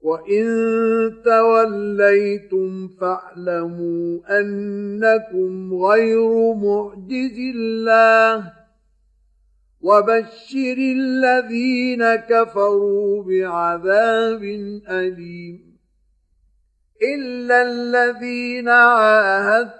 وان توليتم فاعلموا انكم غير معجز الله وبشر الذين كفروا بعذاب اليم الا الذين عاهدتم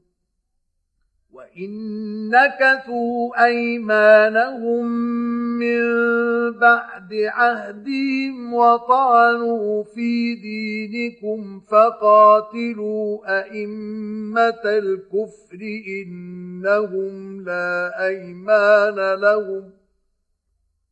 وإن نكثوا أيمانهم من بعد عهدهم وطعنوا في دينكم فقاتلوا أئمة الكفر إنهم لا أيمان لهم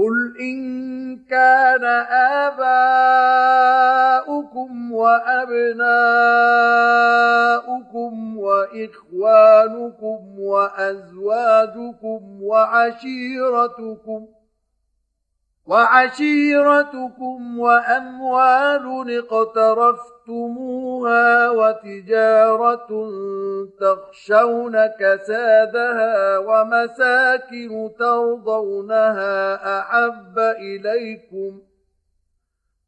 قل ان كان اباؤكم وابناؤكم واخوانكم وازواجكم وعشيرتكم وعشيرتكم وأموال اقترفتموها وتجارة تخشون كسادها ومساكن ترضونها أحب إليكم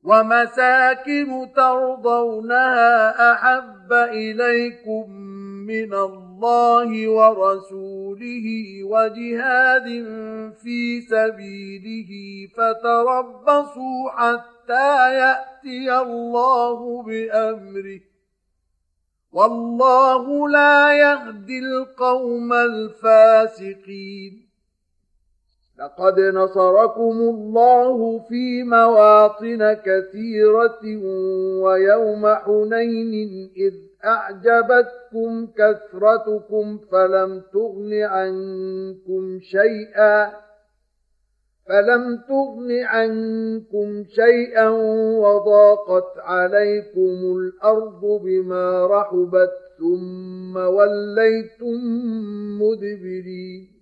ومساكن ترضونها أحب إليكم من الله ورسوله وجهاد في سبيله فتربصوا حتى يأتي الله بأمره. والله لا يهدي القوم الفاسقين. لقد نصركم الله في مواطن كثيرة ويوم حنين إذ أعجبتكم كثرتكم فلم تغن عنكم شيئا فلم تغن عنكم شيئا وضاقت عليكم الأرض بما رحبت ثم وليتم مدبرين.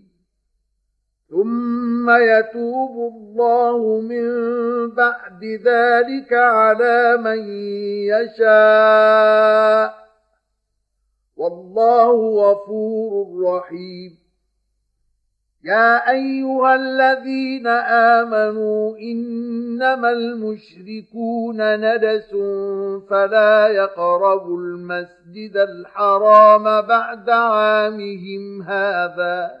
ثم يتوب الله من بعد ذلك على من يشاء. والله غفور رحيم. يا أيها الذين آمنوا إنما المشركون ندس فلا يقربوا المسجد الحرام بعد عامهم هذا.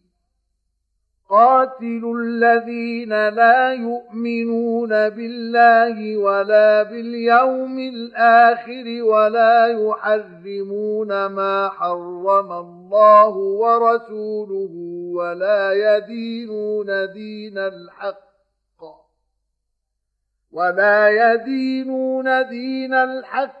قاتلوا الذين لا يؤمنون بالله ولا باليوم الآخر ولا يحرمون ما حرم الله ورسوله ولا يدينون دين الحق ولا يدينون دين الحق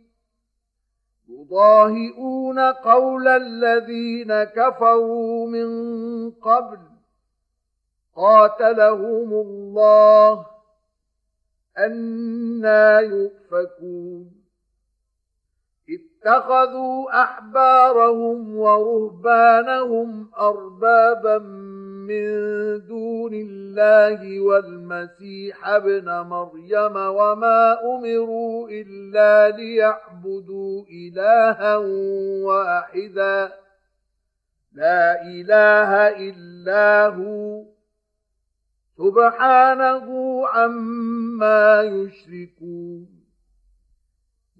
يضاهئون قول الذين كفروا من قبل. قاتلهم الله. أنا يؤفكون. اتخذوا أحبارهم ورهبانهم أربابا من دون الله والمسيح ابن مريم وما أمروا إلا ليعبدوا إلها واحدا. لا إله إلا هو. سبحانه عما يشركون.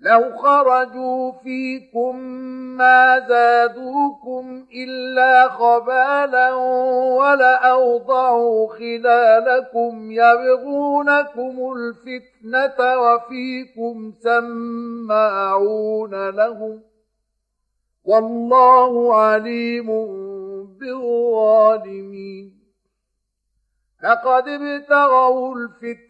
لو خرجوا فيكم ما زادوكم إلا خبالا ولأوضعوا خلالكم يبغونكم الفتنة وفيكم سماعون لهم والله عليم بالظالمين. لقد ابتغوا الفتنة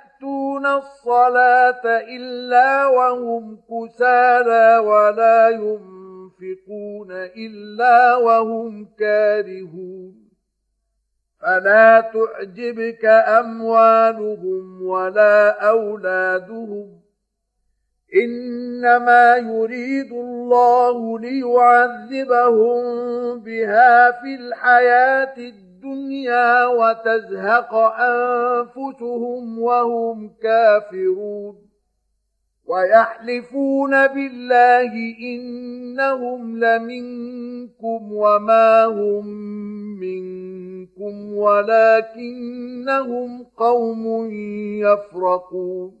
يؤتون الصلاة إلا وهم كسالى ولا ينفقون إلا وهم كارهون فلا تعجبك أموالهم ولا أولادهم إنما يريد الله ليعذبهم بها في الحياة الدنيا الدنيا وتزهق أنفسهم وهم كافرون ويحلفون بالله إنهم لمنكم وما هم منكم ولكنهم قوم يفرقون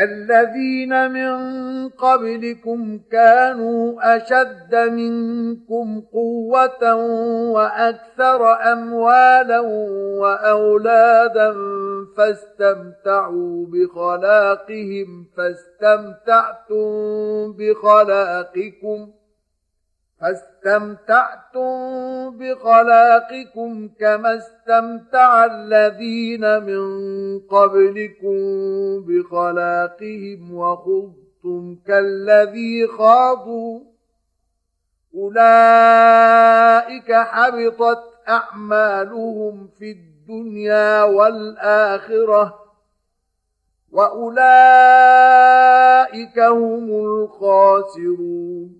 كالذين من قبلكم كانوا أشد منكم قوة وأكثر أموالا وأولادا فاستمتعوا بخلاقهم فاستمتعتم بخلاقكم فاستمتعتم بخلاقكم كما استمتع الذين من قبلكم بخلاقهم وخضتم كالذي خاضوا. أولئك حبطت أعمالهم في الدنيا والآخرة وأولئك هم الخاسرون.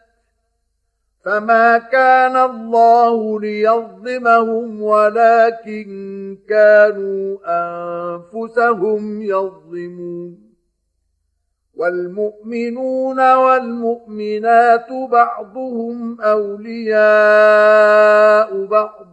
فما كان الله ليظلمهم ولكن كانوا انفسهم يظلمون والمؤمنون والمؤمنات بعضهم اولياء بعض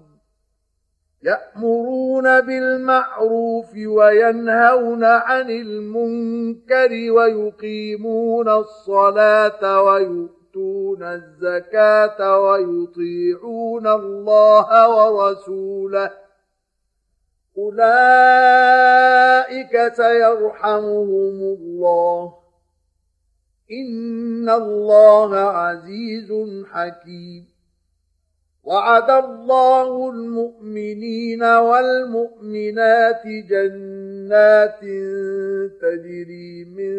يامرون بالمعروف وينهون عن المنكر ويقيمون الصلاه ويؤمنون يؤتون الزكاة ويطيعون الله ورسوله. أولئك سيرحمهم الله. إن الله عزيز حكيم. وعد الله المؤمنين والمؤمنات جنات تجري من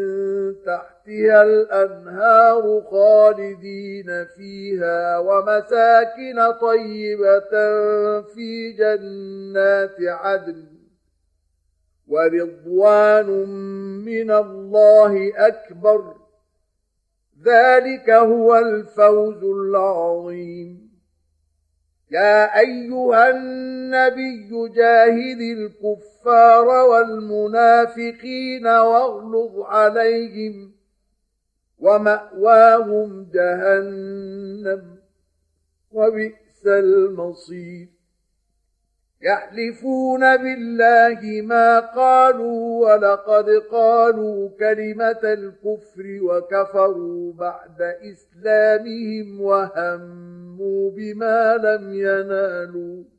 تحتها الأنهار خالدين فيها ومساكن طيبة في جنات عدن ورضوان من الله أكبر. ذلك هو الفوز العظيم. يا أيها النبي جاهد الكفار والمنافقين واغلظ عليهم ومأواهم جهنم وبئس المصير. يحلفون بالله ما قالوا ولقد قالوا كلمة الكفر وكفروا بعد إسلامهم وهموا بما لم ينالوا.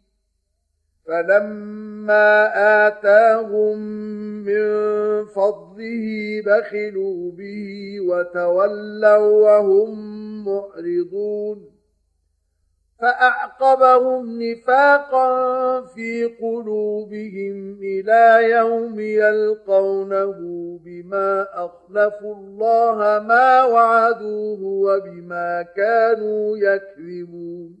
فلما آتاهم من فضله بخلوا به وتولوا وهم معرضون فأعقبهم نفاقا في قلوبهم إلى يوم يلقونه بما أخلفوا الله ما وعدوه وبما كانوا يكذبون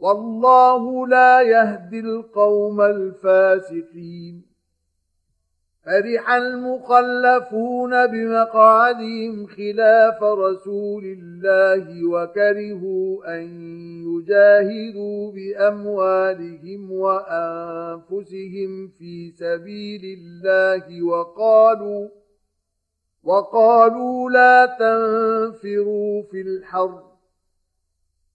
والله لا يهدي القوم الفاسقين. فرح المخلفون بمقعدهم خلاف رسول الله وكرهوا أن يجاهدوا بأموالهم وأنفسهم في سبيل الله وقالوا وقالوا لا تنفروا في الحرب.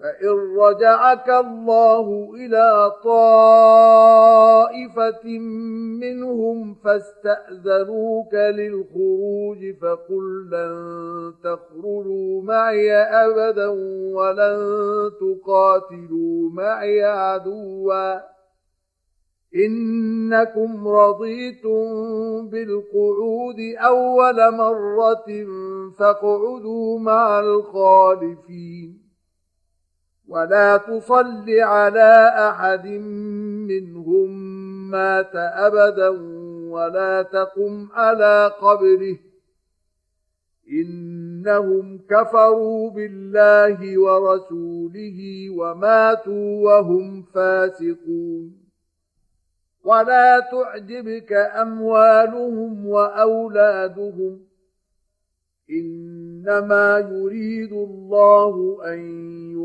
فإن رجعك الله إلى طائفة منهم فاستأذنوك للخروج فقل لن تخرجوا معي أبدا ولن تقاتلوا معي عدوا إنكم رضيتم بالقعود أول مرة فاقعدوا مع الخالفين ولا تصل على أحد منهم مات أبدا ولا تقم على قبره. إنهم كفروا بالله ورسوله وماتوا وهم فاسقون. ولا تعجبك أموالهم وأولادهم. إنما يريد الله أن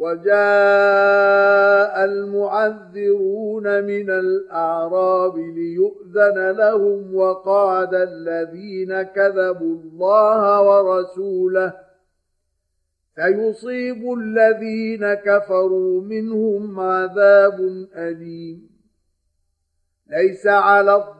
وجاء المعذرون من الأعراب ليؤذن لهم وقعد الذين كذبوا الله ورسوله سيصيب الذين كفروا منهم عذاب أليم. ليس على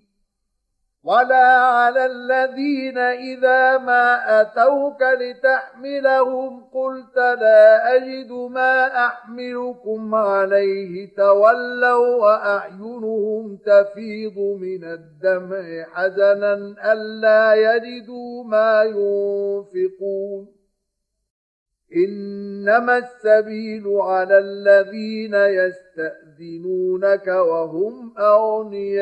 ولا على الذين إذا ما أتوك لتحملهم قلت لا أجد ما أحملكم عليه تولوا وأعينهم تفيض من الدمع حزنا ألا يجدوا ما ينفقون إنما السبيل على الذين يستأذنونك وهم أغنياء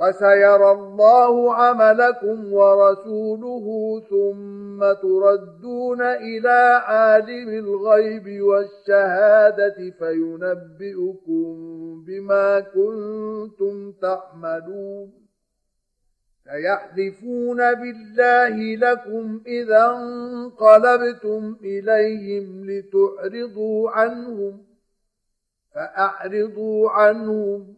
وسيرى الله عملكم ورسوله ثم تردون إلى عالم الغيب والشهادة فينبئكم بما كنتم تعملون. سيحلفون بالله لكم إذا انقلبتم إليهم لتعرضوا عنهم فأعرضوا عنهم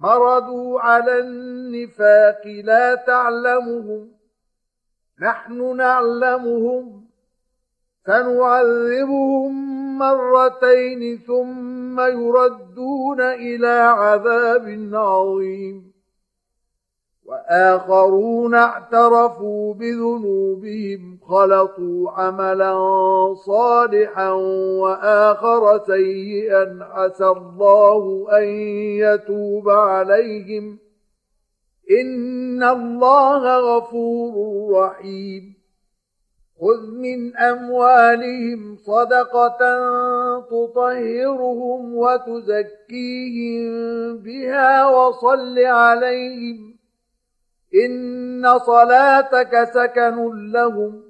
مردوا على النفاق لا تعلمهم نحن نعلمهم سنعذبهم مرتين ثم يردون إلى عذاب عظيم. واخرون اعترفوا بذنوبهم خلطوا عملا صالحا وآخر سيئا عسى الله أن يتوب عليهم. إن الله غفور رحيم. خذ من أموالهم صدقة تطهرهم وتزكيهم بها وصل عليهم. إن صلاتك سكن لهم.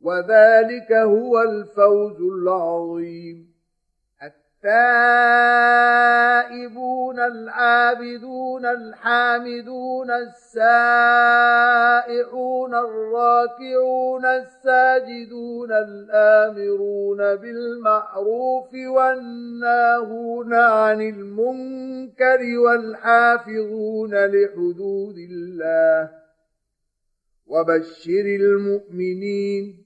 وذلك هو الفوز العظيم. التائبون العابدون الحامدون السائحون الراكعون الساجدون الآمرون بالمعروف والناهون عن المنكر والحافظون لحدود الله. وبشر المؤمنين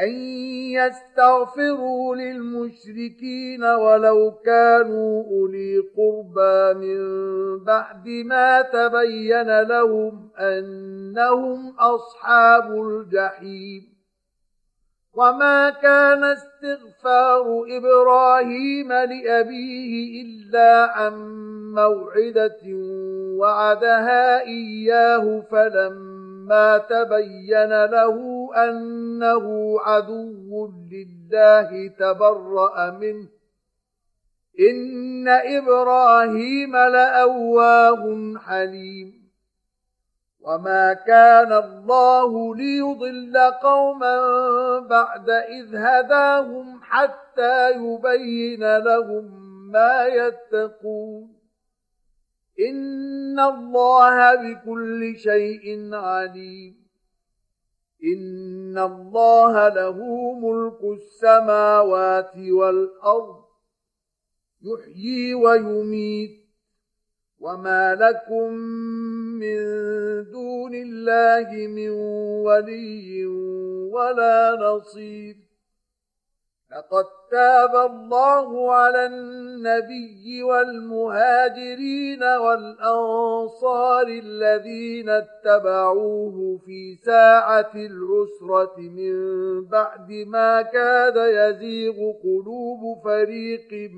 أن يستغفروا للمشركين ولو كانوا أولي قربى من بعد ما تبين لهم أنهم أصحاب الجحيم. وما كان استغفار إبراهيم لأبيه إلا عن موعدة وعدها إياه فلما تبين له أنه عدو لله تبرأ منه. إن إبراهيم لأواه حليم. وما كان الله ليضل قوما بعد إذ هداهم حتى يبين لهم ما يتقون. إن الله بكل شيء عليم. إن الله له ملك السماوات والأرض. يحيي ويميت. وما لكم من دون الله من ولي ولا نصير. لقد تاب الله على النبي والمهاجرين والأنصار الذين اتبعوه في ساعة العسرة من بعد ما كاد يزيغ قلوب فريق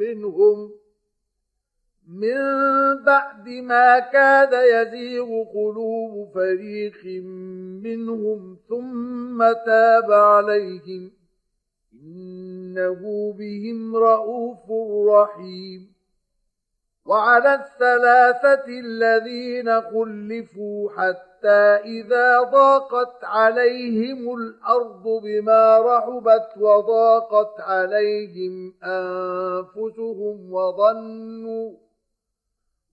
منهم. من بعد ما كاد يزيغ قلوب فريق منهم ثم تاب عليهم. إنه بهم رءوف رحيم. وعلى الثلاثة الذين خلفوا حتى إذا ضاقت عليهم الأرض بما رحبت وضاقت عليهم أنفسهم وظنوا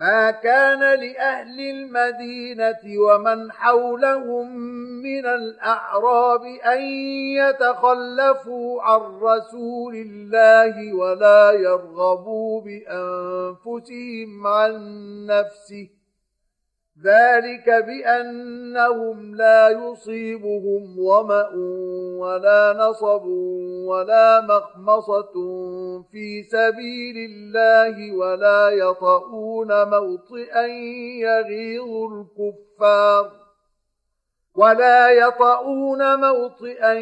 ما كان لأهل المدينة ومن حولهم من الأعراب أن يتخلفوا عن رسول الله ولا يرغبوا بأنفسهم عن نفسه. ذلك بأنهم لا يصيبهم ظمأ ولا نصب ولا مخمصة في سبيل الله ولا يطؤون موطئا يغيظ الكفار. ولا يطؤون موطئا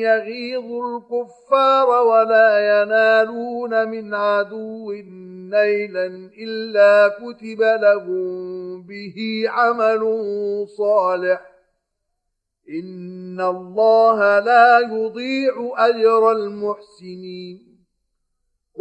يغيظ الكفار ولا ينالون من عدو نيلا إلا كتب لهم به عمل صالح. إن الله لا يضيع أجر المحسنين.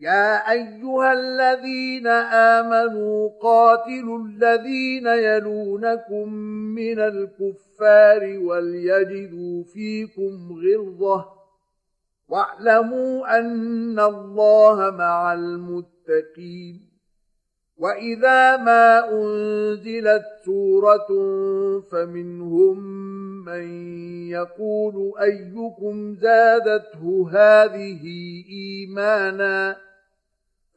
يا ايها الذين امنوا قاتلوا الذين يلونكم من الكفار وليجدوا فيكم غلظه واعلموا ان الله مع المتقين واذا ما انزلت سوره فمنهم من يقول ايكم زادته هذه ايمانا